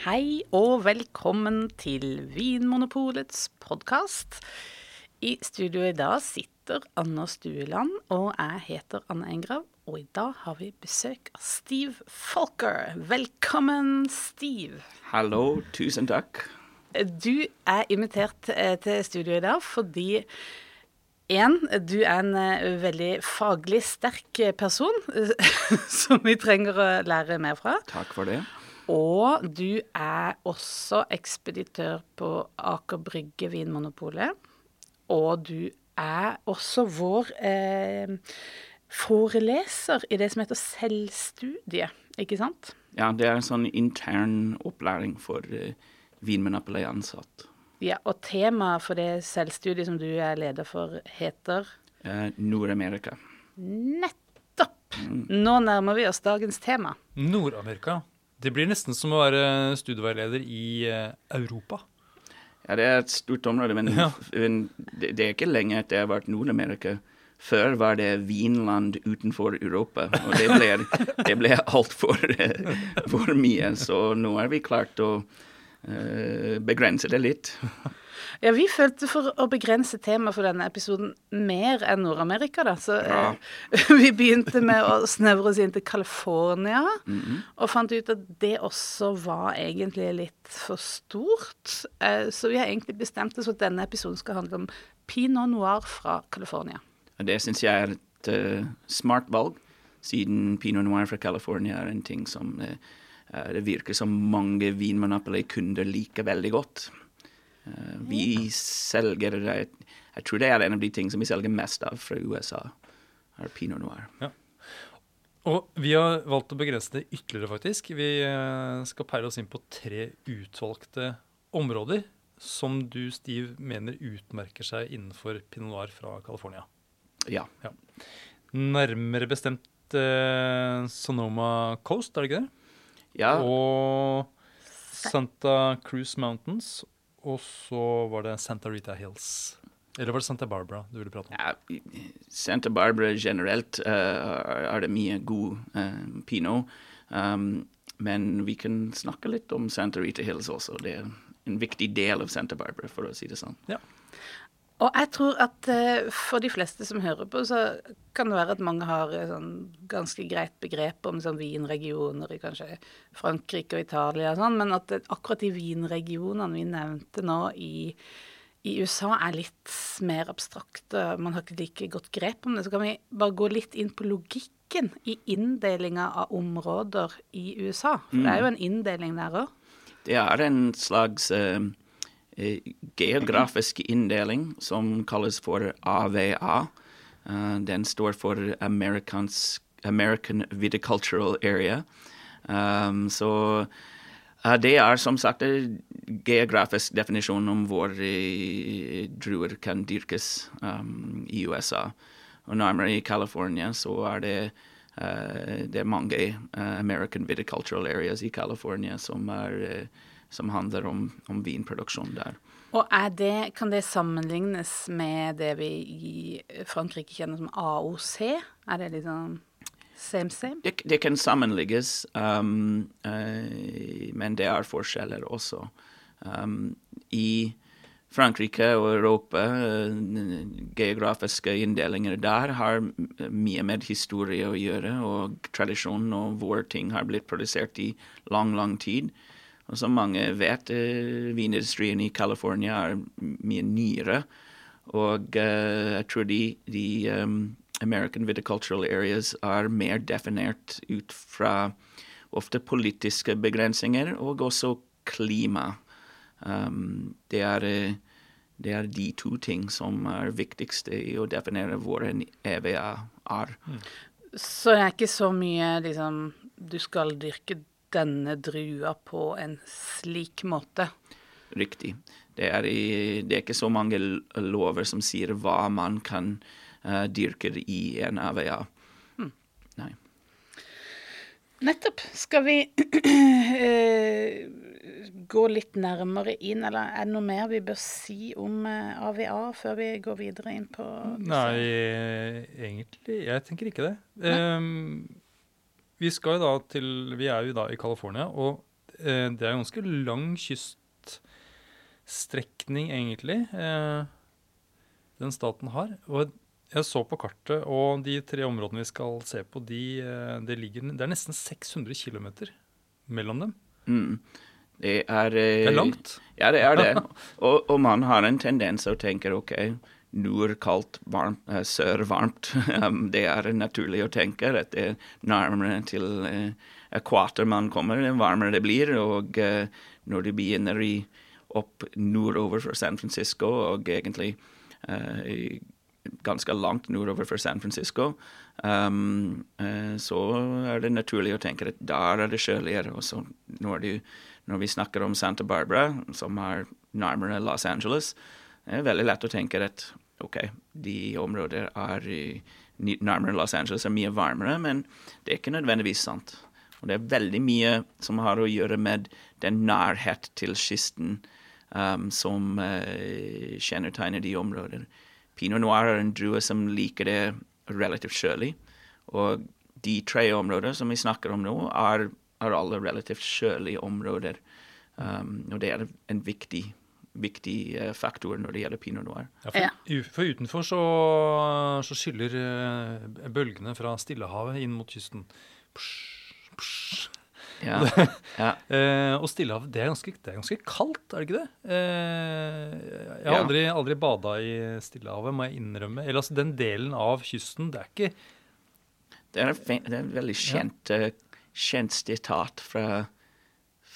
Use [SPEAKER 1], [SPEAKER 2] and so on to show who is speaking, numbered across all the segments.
[SPEAKER 1] Hei og velkommen til Vinmonopolets podkast. I studio i dag sitter Anna Stueland, og jeg heter Anne Engrav. Og i dag har vi besøk av Steve Folker. Velkommen, Steve.
[SPEAKER 2] Hallo, tusen takk.
[SPEAKER 1] Du er invitert eh, til studio i dag fordi en, du er en eh, veldig faglig sterk person som vi trenger å lære mer fra.
[SPEAKER 2] Takk for det.
[SPEAKER 1] Og du er også ekspeditør på Aker Brygge Vinmonopolet. Og du er også vår eh, foreleser i det som heter selvstudie, ikke sant?
[SPEAKER 2] Ja, det er en sånn intern opplæring for eh, Vinmonopolet-ansatt.
[SPEAKER 1] Ja, og temaet for det selvstudiet som du er leder for, heter
[SPEAKER 2] Eh, Nord-Amerika.
[SPEAKER 1] Nettopp! Nå nærmer vi oss dagens tema.
[SPEAKER 3] Nord-Amerika. Det blir nesten som å være studieveileder i eh, Europa.
[SPEAKER 2] Ja, det er et stort område, men,
[SPEAKER 3] Ja.
[SPEAKER 2] det, det er ikke lenge etter jeg har vært Nord-Amerika. Før var det Vinland utenfor Europa, og det ble, det ble altfor for mye. Så nå har vi klart å uh, begrense det litt.
[SPEAKER 1] Ja, vi følte for å begrense temaet for denne episoden mer enn Nord-Amerika, da. Så
[SPEAKER 2] Ja.
[SPEAKER 1] eh, vi begynte med å snevre oss inn til California, og fant ut at det også var egentlig litt for stort. Eh, så vi har egentlig bestemt oss for at denne episoden skal handle om pinot noir fra California.
[SPEAKER 2] Det syns jeg er et uh, smart valg, siden pinot noir fra California er en ting som eh, det virker som mange Vinmonopoly-kunder liker veldig godt. Eh, vi selger jeg, jeg tror det er en av de ting som vi selger mest av fra USA, er pinot noir.
[SPEAKER 3] Og vi har valgt å begrense det ytterligere, faktisk. Vi eh, skal peile oss inn på tre utvalgte områder som du, Steve, mener utmerker seg innenfor pinot noir fra California.
[SPEAKER 2] Ja.
[SPEAKER 3] Nærmere bestemt eh, Sonoma Coast, er det ikke det?
[SPEAKER 2] ja.
[SPEAKER 3] Og Santa Cruz Mountains. Og så var det Santa Rita Hills. Eller var det Santa Barbara du ville prate om?
[SPEAKER 2] Ja, Santa Barbara generelt uh, er det mye god uh, pinot. Um, men vi kan snakke litt om Santa Rita Hills også. Det er en viktig del av Santa Barbara, for å si det sånn.
[SPEAKER 1] Og jeg tror at eh, for de fleste som hører på, så kan det være at mange har eh, sånn ganske greit begrep om sånn vinregioner i kanskje Frankrike og Italia og sånn, men at akkurat de vinregionene vi nevnte nå i, i USA er litt mer abstrakte. Man har ikke like godt grep om det. Så kan vi bare gå litt inn på logikken i inndelinga av områder i USA. For det er jo en inndeling der òg.
[SPEAKER 2] Det er en slags eh, geografisk inndeling som kalles for AVA. Eh, den står for Americans, American Viticultural Area. Um, så eh, det er som sagt en geografisk definisjon om hvor eh, druer kan dyrkes um, i USA. Og nærmere i California så er det uh, det er mange uh, American viticultural areas i California som, er, eh, som handler om, om vinproduksjon der.
[SPEAKER 1] Og det, kan det sammenlignes med det vi i Frankrike kjenner som AOC? Er det liksom same same?
[SPEAKER 2] Det, det kan sammenligges, um, uh, men det er forskjeller også. Um, I Frankrike og Europa, eh, geografiske inndelinger der har mye med historie å gjøre, og tradisjon og hvor ting har blitt produsert i lang, lang tid. Og som mange vet, eh, vinindustrien i California er mye nyere. Og eh, jeg tror de, de um, American viticultural areas er mer definert ut fra ofte politiske begrensninger og også klima. Um, det, er, eh, det er de to ting som er viktigste i å definere hvor en EVA er.
[SPEAKER 1] Så det er ikke så mye liksom Du skal dyrke denne drua på en slik måte.
[SPEAKER 2] Riktig. Det er, i, det er ikke så mange lover som sier hva man kan uh, dyrke i en AVA. Nei.
[SPEAKER 1] Nettopp. Skal vi eh, gå litt nærmere inn, eller er det noe mer vi bør si om eh, AVA før vi går videre inn på disse?
[SPEAKER 3] Nei, egentlig Jeg tenker ikke det. Ehm, vi til Vi er jo da i California, og eh, det er en ganske lang kyststrekning, egentlig, eh, den staten har. Og jeg så på kartet, og de tre områdene vi skal se på, de, de det, ligger, det er nesten 600 km mellom dem.
[SPEAKER 2] Mm. Det er
[SPEAKER 3] Det er langt.
[SPEAKER 2] Ja, det er det. og, og man har en tendens å tenke OK, nord kaldt, varmt, eh, sør varmt. Det er naturlig å tenke at det er nærmere til eh, ekvator man kommer, det varmere det blir. Og eh, når du begynner i, opp nordover fra San Francisco, og egentlig eh, ganske langt nordover fra San Francisco, eh, så er det naturlig å tenke at der er det kjøligere. Og når, når vi snakker om Santa Barbara, som er nærmere Los Angeles, det er veldig lett å tenke at OK, de områder er nærmere Los Angeles er mye varmere, men det er ikke nødvendigvis sant. Og det er veldig mye som har å gjøre med den nærhet til kysten um, som uh, kjennetegner de områder. Pinot noir er en drue som liker det relativt kjølig, og de tre områdene som vi snakker om nå, er, er alle relativt kjølige områder. Um, og det er en viktig, viktig eh, faktor når det gjelder pinot noir.
[SPEAKER 3] Ja, for, for utenfor så, så skyller eh, bølgene fra Stillehavet inn mot kysten. Psh, psh.
[SPEAKER 2] Ja, ja.
[SPEAKER 3] Eh, og Stillehavet, det er, ganske, det er ganske kaldt, er det ikke det? Eh, jeg har aldri, aldri bada i Stillehavet, må jeg innrømme. Eller altså, den delen av kysten, det er ikke
[SPEAKER 2] Det er, en det er en veldig kjent, kjent sitat fra,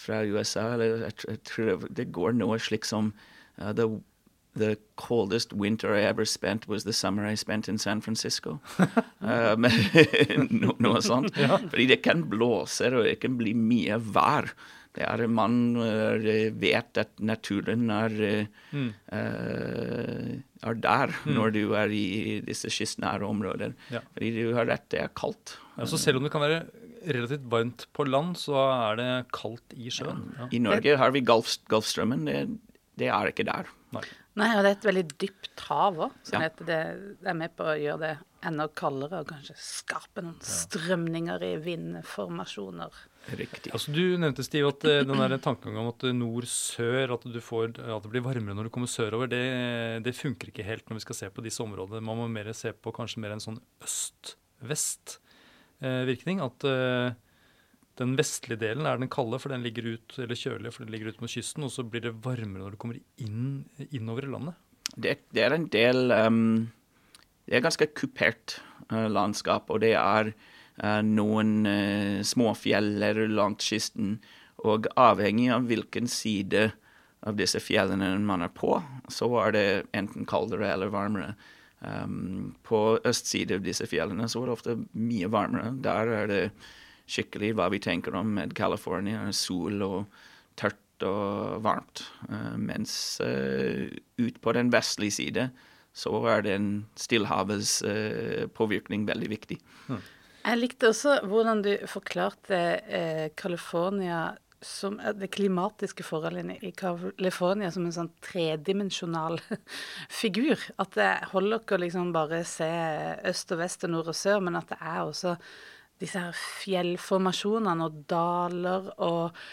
[SPEAKER 2] fra USA. Eller jeg, jeg tror det går noe slik som uh, the, the coldest winter I ever spent was the summer I spent in San Francisco. no, noe sånt. Fordi det kan blåse, og det kan bli mye vær. Det er Man eh, vet at naturen er, eh, eh, er der når du er i disse kystnære områder.
[SPEAKER 3] Ja.
[SPEAKER 2] Fordi du har rett, det er kaldt.
[SPEAKER 3] ja, så Selv om det kan være relativt varmt på land, så er det kaldt i sjøen. Ja.
[SPEAKER 2] I Norge har vi Golf, Golfstrømmen. Det, det er ikke der.
[SPEAKER 3] Nei.
[SPEAKER 1] Nei, og det er et veldig dypt hav òg, så
[SPEAKER 2] Ja.
[SPEAKER 1] det, det er med på å gjøre det enda kaldere og kanskje skape noen strømninger i vindformasjoner.
[SPEAKER 2] Riktig.
[SPEAKER 3] Altså, du nevnte, Stiv, at eh, den der tankegangen om at nord-sør, at, at det blir varmere når du kommer sørover, det, det funker ikke helt når vi skal se på disse områdene. Man må mer se på kanskje mer en sånn øst-vest-virkning. At eh, den vestlige delen er den kalde, for den ligger ut, eller kjølige, for den ligger ut mot kysten, og så blir det varmere når du kommer inn, innover i landet.
[SPEAKER 2] Det, det er en del um, Det er ganske kupert uh, landskap, og det er uh, noen uh, små fjeller langs kysten. Og avhengig av hvilken side av disse fjellene man er på, så er det enten kaldere eller varmere. Um, på østside av disse fjellene så er det ofte mye varmere. Der er det skikkelig hva vi tenker om med California, sol og tørt og varmt. Uh, mens uh, ut på den vestlige side så er den Stillehavets uh, påvirkning veldig viktig.
[SPEAKER 1] Jeg likte også hvordan du forklarte eh, California som det klimatiske forholdene i California som en sånn tredimensjonal figur. At det holder ikke å liksom bare se øst og vest og nord og sør, men at det er også disse her fjellformasjonene og daler og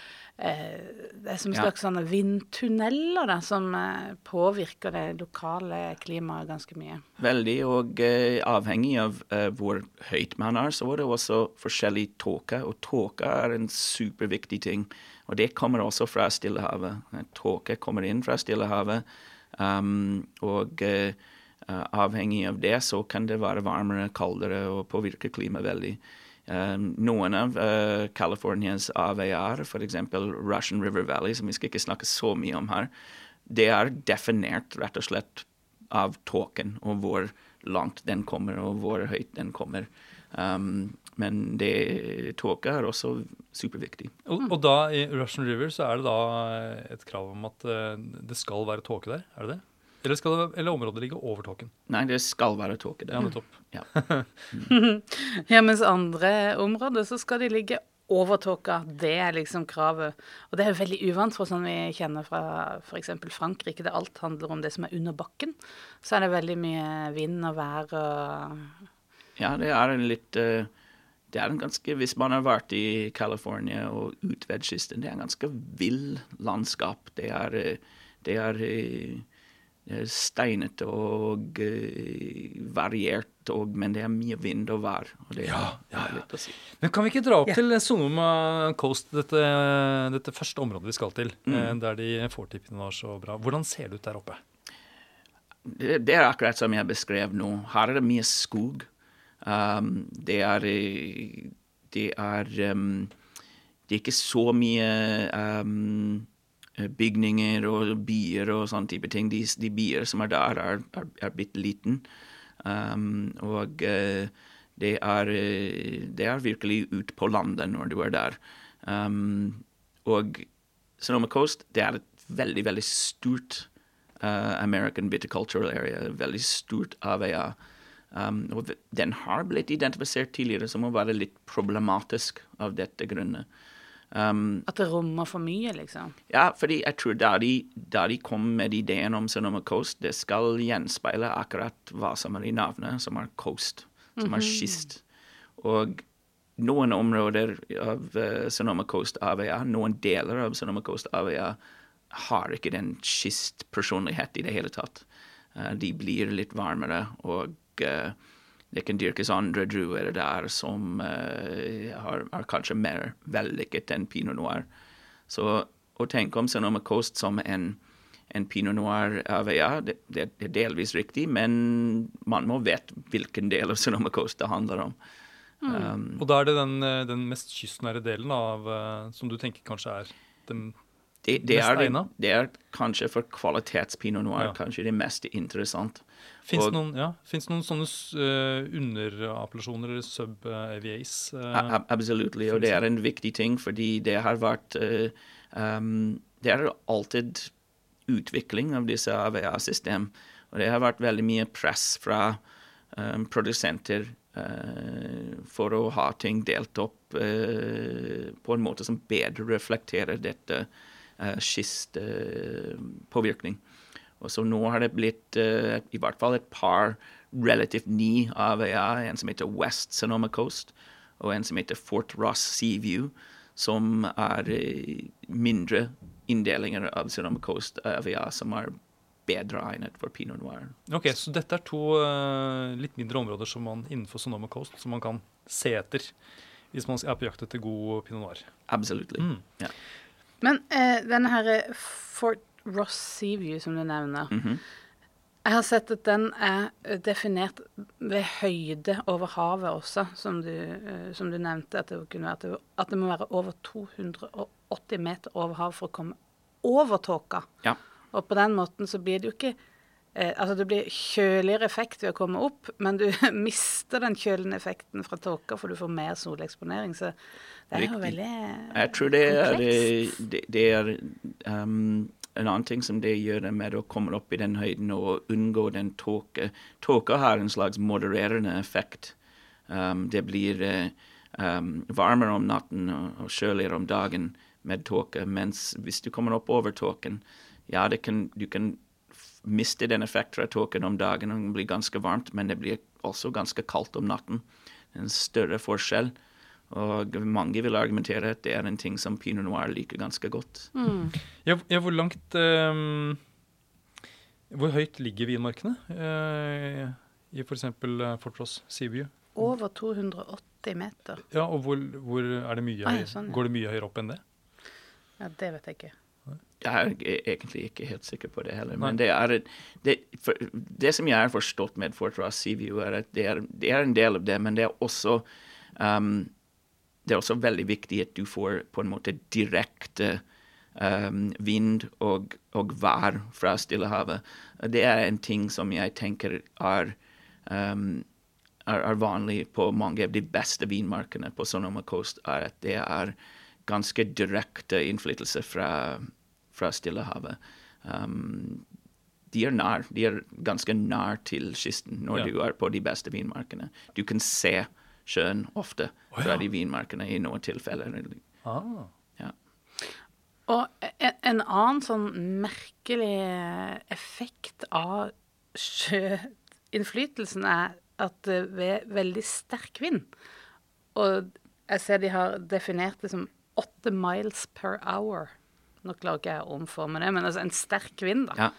[SPEAKER 1] Det er som
[SPEAKER 2] Ja.
[SPEAKER 1] slags sånne vindtunneler da, som eh, påvirker det lokale klimaet ganske mye.
[SPEAKER 2] Veldig, og eh, avhengig av eh, hvor høyt man er, så er det også forskjellig tåke. Og tåke er en superviktig ting. Og det kommer også fra Stillehavet. Eh, Tåke kommer inn fra Stillehavet, um, og eh, eh, avhengig av det så kan det være varmere, kaldere og påvirke klimaet veldig. Um, noen av uh, Californias avveier, f.eks. Russian River Valley, som vi skal ikke snakke så mye om her, det er definert rett og slett av tåken og hvor langt den kommer og hvor høyt den kommer. Um, men det, tåke er også superviktig.
[SPEAKER 3] Og, og da i Russian River så er det da et krav om at eh, det skal være tåke der, er det det? Eller, skal det, eller området ligge over tåken?
[SPEAKER 2] Nei, det skal være tåke
[SPEAKER 3] Ja, nettopp.
[SPEAKER 2] Ja.
[SPEAKER 1] Ja, mens andre områder så skal de ligge over tåka. Det er liksom kravet. Og det er jo veldig uvant for sånn vi kjenner fra f.eks. Frankrike, der alt handler om det som er under bakken. Så er det veldig mye vind og vær og
[SPEAKER 2] Ja, det er en litt eh, det er en ganske, Hvis man har vært i California og ut ved kysten, det er en ganske vill landskap. Det er, eh, det er, eh, det er steinete og uh, variert, og, men det er mye vind og vær. Og det
[SPEAKER 3] Ja,
[SPEAKER 2] er,
[SPEAKER 3] ja,
[SPEAKER 2] er
[SPEAKER 3] ja.
[SPEAKER 2] litt å si.
[SPEAKER 3] Men kan vi ikke dra opp
[SPEAKER 1] Ja.
[SPEAKER 3] til Sonoma Coast, dette, dette første området vi skal til,
[SPEAKER 2] Mm.
[SPEAKER 3] eh, der de får til pinot så bra. Hvordan ser det ut der oppe?
[SPEAKER 2] Det, det er akkurat som jeg beskrev nå. Her er det mye skog. Um, det er eh, Det er um, Det er ikke så mye um, bygninger og byer og sånne type ting. De, de byer som er der, er, er, er bitte liten. Um, og uh, det er, eh, det er virkelig ut på landet når du er der. Um, og Sonoma Coast det er et veldig, veldig stort uh, American viticultural area. Veldig stort AVA. Um, og den har blitt identifisert tidligere som å være litt problematisk av dette grunnet. Um,
[SPEAKER 1] At det rommer for mye, liksom.
[SPEAKER 2] ja, fordi jeg tror da de, da de kom med ideen om Sonoma Coast, det skal gjenspeile akkurat hva som er i navnet, som er coast, som er kyst. Og noen områder av uh, Sonoma Coast AVA, noen deler av Sonoma Coast AVA, har ikke den kystpersonlighet i det hele tatt. Uh, de blir litt varmere, og eh, det kan dyrkes andre druer der som uh, har, er kanskje mer vellykket enn pinot noir. Så å tenke om Sonoma Coast som en, en pinot noir AVA, det, det, det er delvis riktig, men man må vite hvilken del av Sonoma Coast det handler om. Um,
[SPEAKER 3] Og da er det den, eh, den mest kystnære delen av eh, som du tenker kanskje er den
[SPEAKER 2] det, det, er,
[SPEAKER 3] det,
[SPEAKER 2] det er kanskje for kvalitetspinot noir
[SPEAKER 3] Ja.
[SPEAKER 2] kanskje det mest interessant.
[SPEAKER 3] Fins det noen, ja, noen sånne uh, underappellasjoner eller sub-AVAs?
[SPEAKER 2] Uh, ab- Absolutt, og det er en viktig ting, fordi det har vært uh, um, Det er alltid utvikling av disse AVA-system, og det har vært veldig mye press fra um, produsenter Uh, for å ha ting delt opp uh, på en måte som bedre reflekterer dette uh, kistpåvirkning. Og så nå har det blitt eh, i hvert fall et par relativt ny AVA, en som heter West Sonoma Coast, og en som heter Fort Ross Seaview, som er eh, mindre inndelinger av Sonoma Coast AVA som er bedre egnet for pinot noir.
[SPEAKER 3] Ok, Så dette er to uh, litt mindre områder som man innenfor Sonoma Coast som man kan se etter hvis man er på jakt etter god pinot noir.
[SPEAKER 2] Absolutt.
[SPEAKER 3] Mm.
[SPEAKER 2] Ja.
[SPEAKER 1] Men eh, denne her Fort Ross Seaview som du nevner,
[SPEAKER 2] Mhm.
[SPEAKER 1] jeg har sett at den er eh, definert ved høyde over havet også, som du, eh, som du nevnte. At det, kunne at det, at det må være over 280 meter over havet for å komme over tåka.
[SPEAKER 2] Ja.
[SPEAKER 1] Og på den måten så blir det jo ikke eh, Altså det blir kjøligere effekt ved å komme opp, men du mister den kjølende effekten fra tåka, for du får mer soleksponering. Så det er jo veldig komplekst.
[SPEAKER 2] Jeg tror det er, det, det er um, en annen ting som det gjør med å komme opp i den høyden og unngå den tåke. Tåka har en slags modererende effekt. Um, det blir um, varmere om natten og, og kjøligere om dagen med tåke, mens hvis du kommer opp over tåken, ja, det kan, du kan f- miste den effekten fra tåken om dagen, det blir ganske varmt, men det blir også ganske kaldt om natten. En større forskjell. Og mange vil argumentere at det er en ting som pinot noir liker ganske godt.
[SPEAKER 3] Ja, ja hvor langt um, Hvor høyt ligger vinmarkene uh, i f.eks. Fort Ross Seaview?
[SPEAKER 1] over 280 meter.
[SPEAKER 3] Ja, og hvor, hvor er det mye
[SPEAKER 1] Ah, ja, sånn, ja.
[SPEAKER 3] Går det mye høyere opp enn det?
[SPEAKER 1] Ja, det vet jeg ikke.
[SPEAKER 2] Jeg er egentlig ikke helt sikker på det heller. Men det, er, det, for, det som jeg har forstått med Fort Ross Seaview, er at det er, det er en del av det, men det er også um, det er også veldig viktig at du får på en måte direkte um, vind og, og vær fra Stillehavet. Det er en ting som jeg tenker er, um, er, er vanlig på mange av de beste vinmarkene på Sonoma Coast, er at det er ganske direkte innflytelse fra, fra Stillehavet. Um, de er nær, de er ganske nær til kysten når
[SPEAKER 3] Ja.
[SPEAKER 2] du er på de beste vinmarkene. Du kan se sjøen ofte fra
[SPEAKER 3] ja.
[SPEAKER 2] de vinmarkene i noen tilfeller.
[SPEAKER 3] Ah.
[SPEAKER 2] Ja.
[SPEAKER 1] Og en, en annen sånn merkelig effekt av sjøinnflytelsen er at ved veldig sterk vind Og jeg ser de har definert det som åtte miles per hour. Nå klarer ikke jeg å omforme det, men altså en sterk vind, da.
[SPEAKER 2] Ja.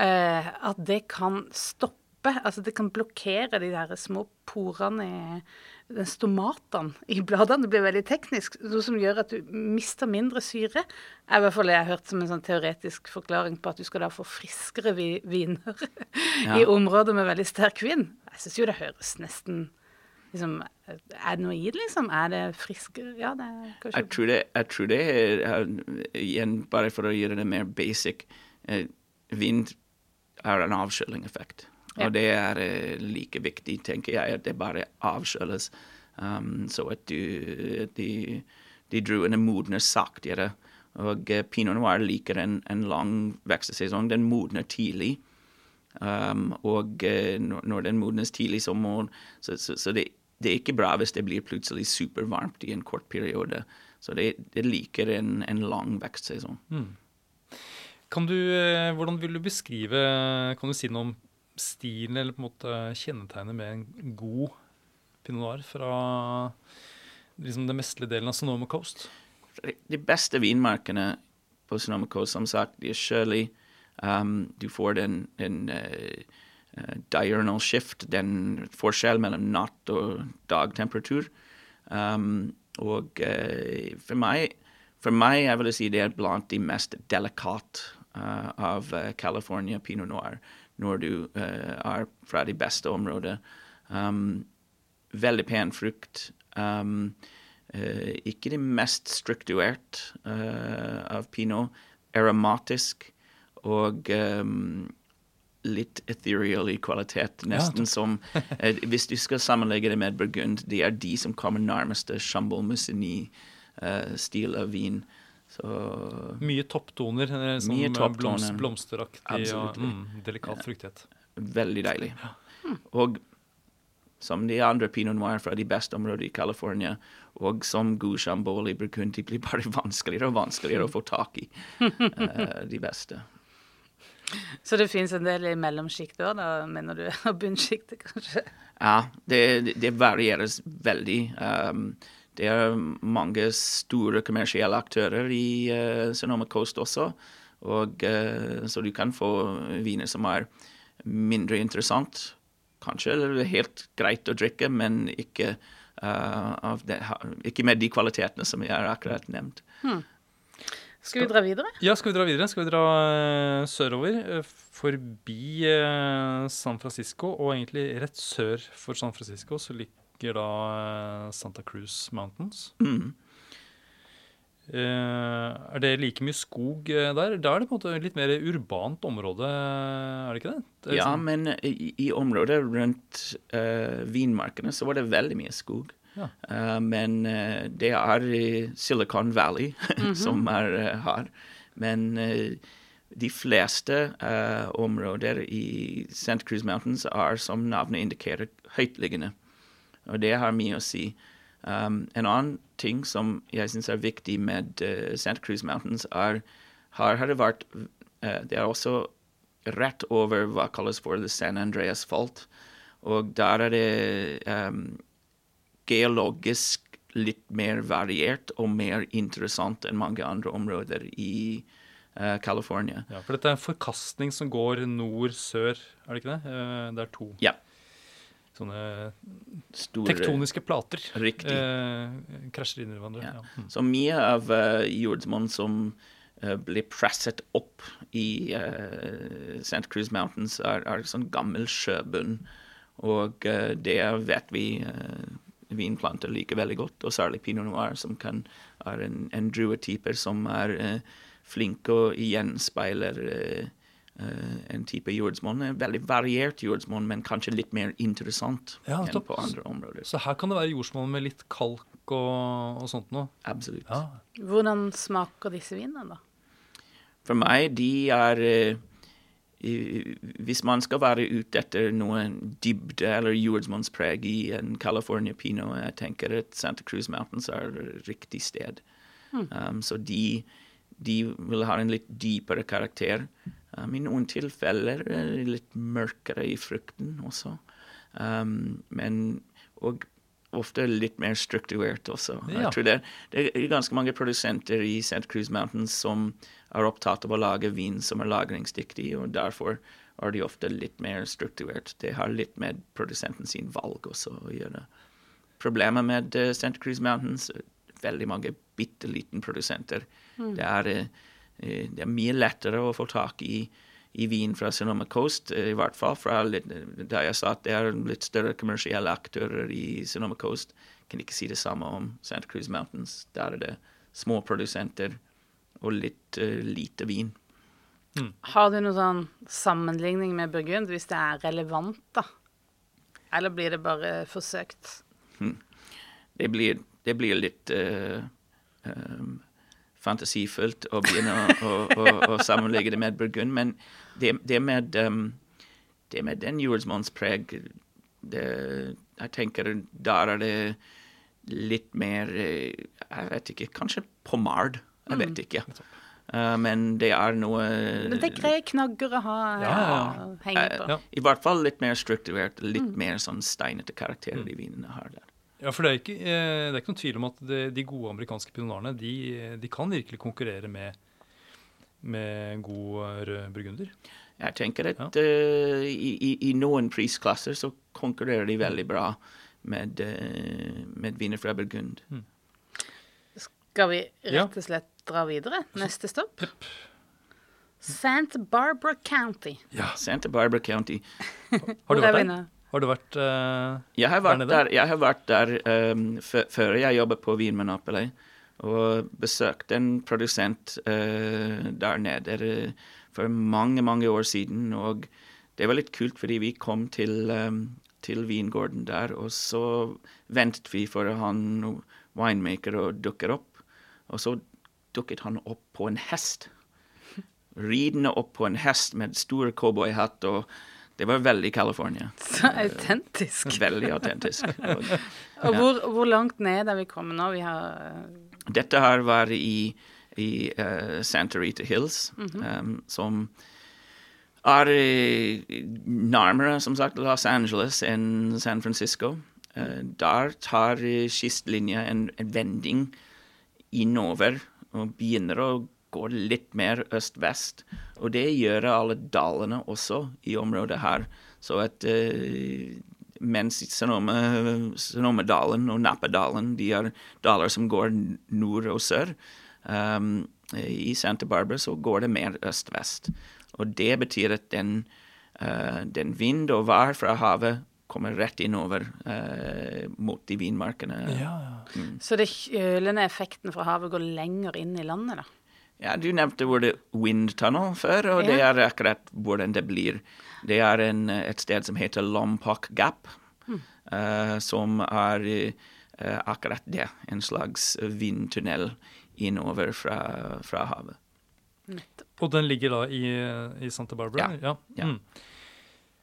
[SPEAKER 1] Eh, at det kan stoppe Altså det kan blokkere de der små porene i stomatene i bladene. Det blir veldig teknisk. Noe som gjør at du mister mindre syre. Er i hvert fall jeg har hørt som en sånn teoretisk forklaring på at du skal da få friskere vi viner
[SPEAKER 2] Ja.
[SPEAKER 1] i områder med veldig sterk vind. Jeg syns jo det høres nesten liksom, Er det noe i det, liksom? Er det friskere? Ja, det er kanskje
[SPEAKER 2] Jeg tror det, jeg tror det er eh, Igjen, bare for å gjøre det mer basic eh, Vind er en avkjølingeffekt.
[SPEAKER 1] Ja.
[SPEAKER 2] Og det er eh, like viktig, tenker jeg, at det bare avkjøles. Um, så at du de, de druene modner saktere. Og pinot noir liker en, en lang vekstsesong. Den modner tidlig. Um, og når den modnes tidlig, så må Så, så, så det, det er ikke bra hvis det blir plutselig supervarmt i en kort periode. Så det, det liker en, en lang vekstsesong.
[SPEAKER 3] Kan du, eh, hvordan vil du beskrive Kan du si noe om stilen eller på en måte kjennetegnet med en god pinot noir fra liksom den vestlige delen av Sonoma Coast?
[SPEAKER 2] De- beste vinmarkene på Sonoma Coast, som sagt, de er kjølige. Um, du får den, den eh, diurnal shift, den forskjell mellom natt og dagtemperatur. Um, og uh, for meg for meg jeg vil si det er blant de mest delikate uh, av uh, California pinot noir når du eh, er fra de beste områdene. Um, veldig pen frukt. Um, eh, ikke det mest strukturert eh, av pinot. Aromatisk og um, litt ethereal i kvalitet. Nesten som eh, Hvis du skal sammenlegge det med Burgund, det er de som kommer nærmest Chambol Mussini-stil av vin. Så
[SPEAKER 3] Mye topptoner, eh, som
[SPEAKER 2] Mye
[SPEAKER 3] eh,
[SPEAKER 2] topptoner.
[SPEAKER 3] blomst, blomsteraktig og mm, delikat fruktighet.
[SPEAKER 2] veldig deilig. Og som de andre pinot noir fra de beste områdene i California, og som god chambol i Burgund, de blir bare vanskeligere og vanskeligere å få tak i. eh, de beste.
[SPEAKER 1] Så det fins en del i mellomsjiktet òg, da, mener du? Og bunnsjiktet, kanskje?
[SPEAKER 2] Ja, det, det- varieres veldig. Um, det er mange store kommersielle aktører i uh, Sonoma Coast også. Og, uh, så du kan få viner som er mindre interessant. Kanskje eller helt greit å drikke, men ikke, uh, av det, ikke med de kvalitetene som jeg har akkurat nevnt.
[SPEAKER 1] Skal vi dra videre?
[SPEAKER 3] Ja, skal vi dra videre? Skal vi dra uh, sørover? Uh, forbi uh, San Francisco, og egentlig rett sør for San Francisco så ligger da Santa Cruz Mountains.
[SPEAKER 2] Mm.
[SPEAKER 3] Eh, er det like mye skog der? Da er det på en måte litt mer urbant område, er det ikke det? det
[SPEAKER 2] Ja,
[SPEAKER 3] sånn.
[SPEAKER 2] men i, i området rundt uh, vinmarkene så var det veldig mye skog.
[SPEAKER 3] Ja.
[SPEAKER 2] Eh, men uh, det er i Silicon Valley som er eh, her. Men de fleste områder i Santa Cruz Mountains er, som navnet indikerer, høytliggende. Og det har mye å si. Um, en annen ting som jeg syns er viktig med Santa Cruz Mountains, er her har det vært Det er også rett over hva kalles for the San Andreas Fault. Og der er det um, geologisk litt mer variert og mer interessant enn mange andre områder i uh, California.
[SPEAKER 3] Ja, for dette er en forkastning som går nord-sør, er det ikke det? Uh, det er to
[SPEAKER 2] Ja.
[SPEAKER 3] sånne
[SPEAKER 2] Store,
[SPEAKER 3] tektoniske plater.
[SPEAKER 2] Riktig.
[SPEAKER 3] Eh, krasjer inn i hverandre.
[SPEAKER 2] Ja.
[SPEAKER 3] Ja. Mm.
[SPEAKER 2] Så mye av uh, jordsmonn som blir presset opp i uh, Santa Cruz Mountains, er, er sånn gammel sjøbunn. Og det vet vi uh, vinplanter liker veldig godt, og særlig pinot noir, som kan, er en, en druetype som er eh, flink og gjenspeiler uh, uh, en type jordsmonn. Veldig variert jordsmonn, men kanskje litt mer interessant
[SPEAKER 3] Ja,
[SPEAKER 2] enn på andre områder.
[SPEAKER 3] Så her kan det være jordsmonn med litt kalk og, og sånt noe.
[SPEAKER 2] Absolutt.
[SPEAKER 3] Ja.
[SPEAKER 1] Hvordan smaker disse vinene, da?
[SPEAKER 2] For meg, de er eh, Hvis man skal være ute etter noe dybde eller jordsmonnspreg i en California Pino, jeg tenker at Santa Cruz Mountains er riktig sted. Um, så de, de vil ha en litt dypere karakter. Um, I noen tilfeller er litt mørkere i frukten også. Um, men, og ofte litt mer strukturert også.
[SPEAKER 3] Ja.
[SPEAKER 2] Jeg tror det, det er ganske mange produsenter i Santa Cruz Mountains som er opptatt av å lage vin som er lagringsdyktig, og derfor er de ofte litt mer strukturert. Det har litt med produsenten sin valg også å gjøre. Problemet med uh, Santa Cruz Mountains er veldig mange bitte liten produsenter. Det, er, uh, det er mye lettere å få tak i, i vin fra Sonoma Coast, eh, i hvert fall fra litt, da jeg sa at det er litt større kommersielle aktører i Sonoma Coast. Kan ikke si det samme om Santa Cruz Mountains. Der er det små produsenter og litt uh, lite vin.
[SPEAKER 1] Har du noen sånn sammenligning med Burgund, hvis det er relevant, da? Eller blir det bare forsøkt?
[SPEAKER 2] det blir, det blir litt uh, ehm, fantasifullt å begynne å, å, å, å sammenligge det med Burgund, men det, det, med, um, det med den jordsmonnspreg preg Jeg tenker der er det litt mer eh, Jeg vet ikke, kanskje pomard. Jeg vet ikke. Uh, men det er noe
[SPEAKER 1] Men det er greie knagger å ha
[SPEAKER 3] Ja, ja,
[SPEAKER 1] henge på.
[SPEAKER 3] Uh,
[SPEAKER 2] I hvert fall litt mer strukturert, litt mer sånn steinete karakterer de vinene har der.
[SPEAKER 3] Ja, for det er ikke, eh, det er ikke noen tvil om at det, de gode amerikanske pinotarene de, de kan virkelig konkurrere med, med god eh, rød burgunder.
[SPEAKER 2] Jeg tenker at ja. i, i, i noen prisklasser så konkurrerer de veldig bra med, eh, med viner fra Burgund.
[SPEAKER 1] Skal vi rett og slett dra videre? Neste stopp? Santa Barbara County.
[SPEAKER 3] Ja.
[SPEAKER 2] Santa Barbara County.
[SPEAKER 3] Har du vært der? Har du vært uh,
[SPEAKER 2] Jeg har
[SPEAKER 3] Der
[SPEAKER 2] vært
[SPEAKER 3] nede?
[SPEAKER 2] der, jeg har vært der um, før jeg jobbet på Vinmonopoly, og besøkte en produsent uh, der nede for mange, mange år siden. Og det var litt kult, fordi vi kom til, um, til vingården der, og så ventet vi for han winemaker og dukker opp. Og så dukket han opp på en hest. Ridende opp på en hest med stor cowboyhatt, og det var veldig California.
[SPEAKER 1] Så autentisk.
[SPEAKER 2] Veldig autentisk. Og
[SPEAKER 1] Og hvor, hvor langt ned er vi kommet nå? Vi har
[SPEAKER 2] dette her var i, i uh, Santa Rita Hills, um, som er eh, nærmere, som sagt, Los Angeles enn San Francisco. Uh, der tar eh, kystlinja en, en vending innover og begynner å gå litt mer øst-vest. Og det gjør alle dalene også i området her. Så at uh, mens Sonoma- Sonoma-dalen og Napa-dalen de er daler som går nord og sør. Um, I Santa Barbara så går det mer øst-vest. Og det betyr at den, uh, den vind og vær fra havet kommer rett innover eh, mot de vinmarkene.
[SPEAKER 3] Ja, ja.
[SPEAKER 1] Så det kjølende effekten fra havet går lenger inn i landet, da?
[SPEAKER 2] Ja, Du nevnte ordet wind tunnel før, og det er akkurat hvordan det blir. Det er en, et sted som heter Lompoc Gap, eh, som er uh, akkurat det. En slags vindtunnel innover fra, fra havet.
[SPEAKER 3] Og den ligger da i, i Santa Barbara?
[SPEAKER 2] Ja, ja.
[SPEAKER 3] Mm.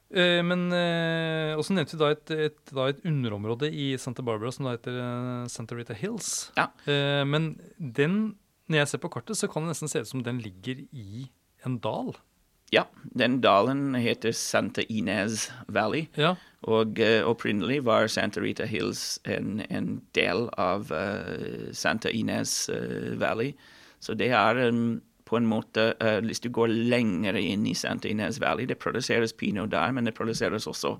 [SPEAKER 3] Eh, men eh, også nevnte vi da et, et, da et underområde i Santa Barbara som da heter eh, Santa Rita Hills.
[SPEAKER 2] Ja.
[SPEAKER 3] Eh, men den, når jeg ser på kartet, så kan det nesten se ut som den ligger i en dal.
[SPEAKER 2] Ja, den dalen heter Santa Ines Valley.
[SPEAKER 3] Ja,
[SPEAKER 2] Og uh, opprinnelig var Santa Rita Hills en, en del av uh, Santa Ines uh, Valley. Så det er um, på en måte eh, Hvis du går lenger inn i Santa Ines Valley Det produseres pinot der, men det produseres også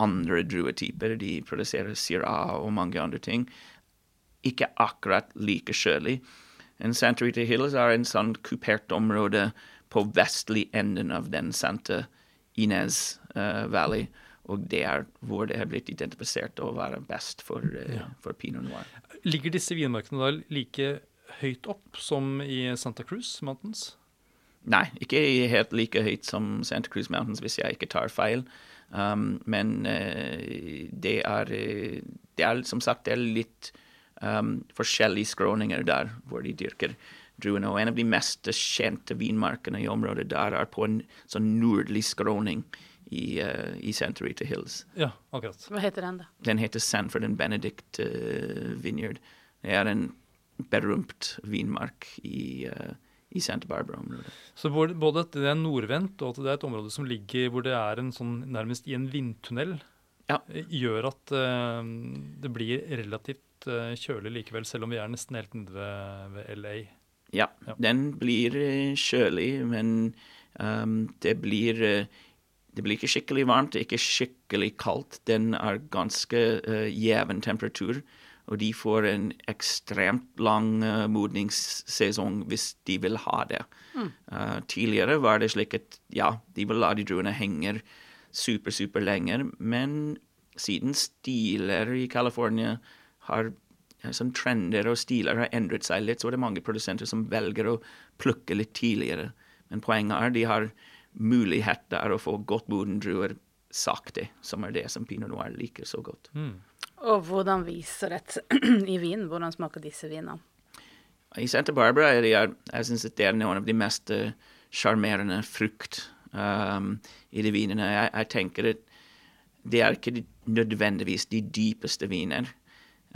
[SPEAKER 2] andre druetyper. De produserer Syrah og mange andre ting. Ikke akkurat like kjølig. En Santa Rita Hills er en sånn kupert område på vestlig enden av den Santa Ines uh, Valley. Og det er hvor det har blitt identifisert å være best for, eh, for pinot noir.
[SPEAKER 3] Ligger disse vinmarkene da like høyt opp som i Santa Cruz Mountains?
[SPEAKER 2] Nei, ikke helt like høyt som Santa Cruz Mountains, hvis jeg ikke tar feil. Um, men uh, det, er, eh, det er som sagt det er litt um, forskjellige skråninger der hvor de dyrker druene. Og en av de mest kjente vinmarkene i området der er på en sånn nordlig skråning i, uh, i Santa Rita Hills.
[SPEAKER 3] Ja, akkurat.
[SPEAKER 1] Hva heter den, da?
[SPEAKER 2] Den heter Sanford and Benedict uh, Vineyard. Det er en berømt vinmark i, uh, i Santa Barbara-området.
[SPEAKER 3] Så både både at det er nordvendt, og at det er et område som ligger hvor det er en sånn nærmest i en vindtunnel.
[SPEAKER 2] Ja.
[SPEAKER 3] gjør at uh, det blir relativt eh, kjølig likevel, selv om vi er nesten helt nede ved, ved LA.
[SPEAKER 2] Ja,
[SPEAKER 3] Ja.
[SPEAKER 2] den blir eh, kjølig, men um, det blir eh, det blir ikke skikkelig varmt, det ikke skikkelig kaldt. Den er ganske uh, jevn temperatur, og de får en ekstremt lang uh, modningssesong hvis de vil ha det. Eh, tidligere var det slik at ja, de vil la de druene henge super, super lenge, men siden stiler i California har sånn trender og stiler har endret seg litt, så er det mange produsenter som velger å plukke litt tidligere. Men poenget er de har muligheter å få godt moden druer sakte, som er det som pinot noir liker så godt.
[SPEAKER 1] Og hvordan viser det i vin? Hvordan smaker disse vinene?
[SPEAKER 2] I Santa Barbara er det, jeg synes at det er noen av de mest eh, sjarmerende frukt um, i de vinene. Jeg, jeg tenker at det er ikke nødvendigvis de dypeste viner.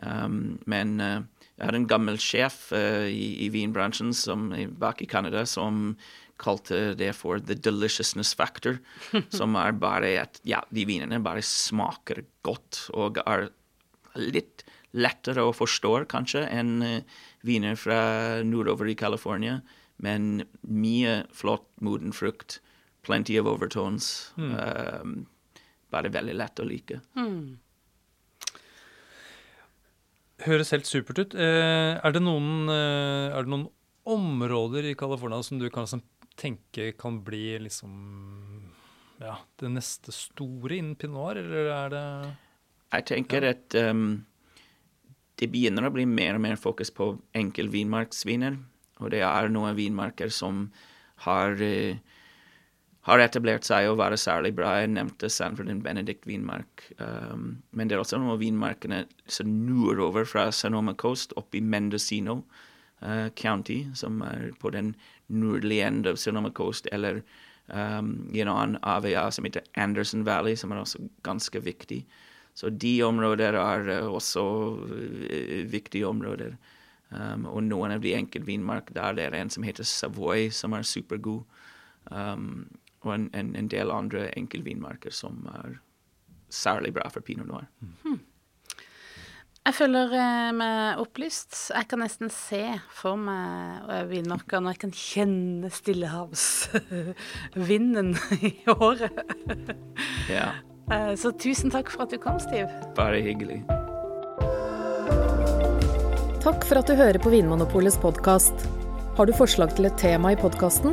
[SPEAKER 2] Um, men eh, jeg hadde en gammel sjef eh, i, i vinbransjen som, bak i Canada som kalte det for the deliciousness factor. som er bare at ja, de vinene bare smaker godt og er litt lettere å forstå kanskje enn eh, viner fra nordover i California. Men mye flott moden frukt, plenty of overtones. Um, bare veldig lett å like.
[SPEAKER 3] Høres helt supert ut. Eh, er, det noen, eh, er det noen områder i California som du kan liksom tenke kan bli liksom ja, det neste store innen pinot eller er det
[SPEAKER 2] Jeg tenker at um, det begynner å bli mer og mer fokus på enkel vinmarksviner. Og det er noen vinmarker som har, eh, har etablert seg å være særlig bra. Jeg nevnte Sanford og Benedict vinmark. Um, men det er også noen av vinmarkene som nordover fra Sonoma Coast opp i Mendocino uh, County, som er på den nordlige enden av Sonoma Coast, eller um, i en annen AVA som heter Anderson Valley, som er også ganske viktig. Så de områder er eh, også eh, viktige områder. Um, og noen av de enkelte vinmark der det er en som heter Savoy, som er supergod. Um, og en, en, en del andre enkeltvinmarker som er særlig bra for pinot noir.
[SPEAKER 1] Jeg føler eh, meg opplyst. Jeg kan nesten se for meg eh, vinmarka når jeg kan kjenne stillehavsvinden i håret.
[SPEAKER 2] Ja,
[SPEAKER 1] Eh, Så tusen takk for at du kom, Stiv.
[SPEAKER 2] bare hyggelig.
[SPEAKER 4] Takk for at du hører på Vinmonopolets podkast. Har du forslag til et tema i podkasten?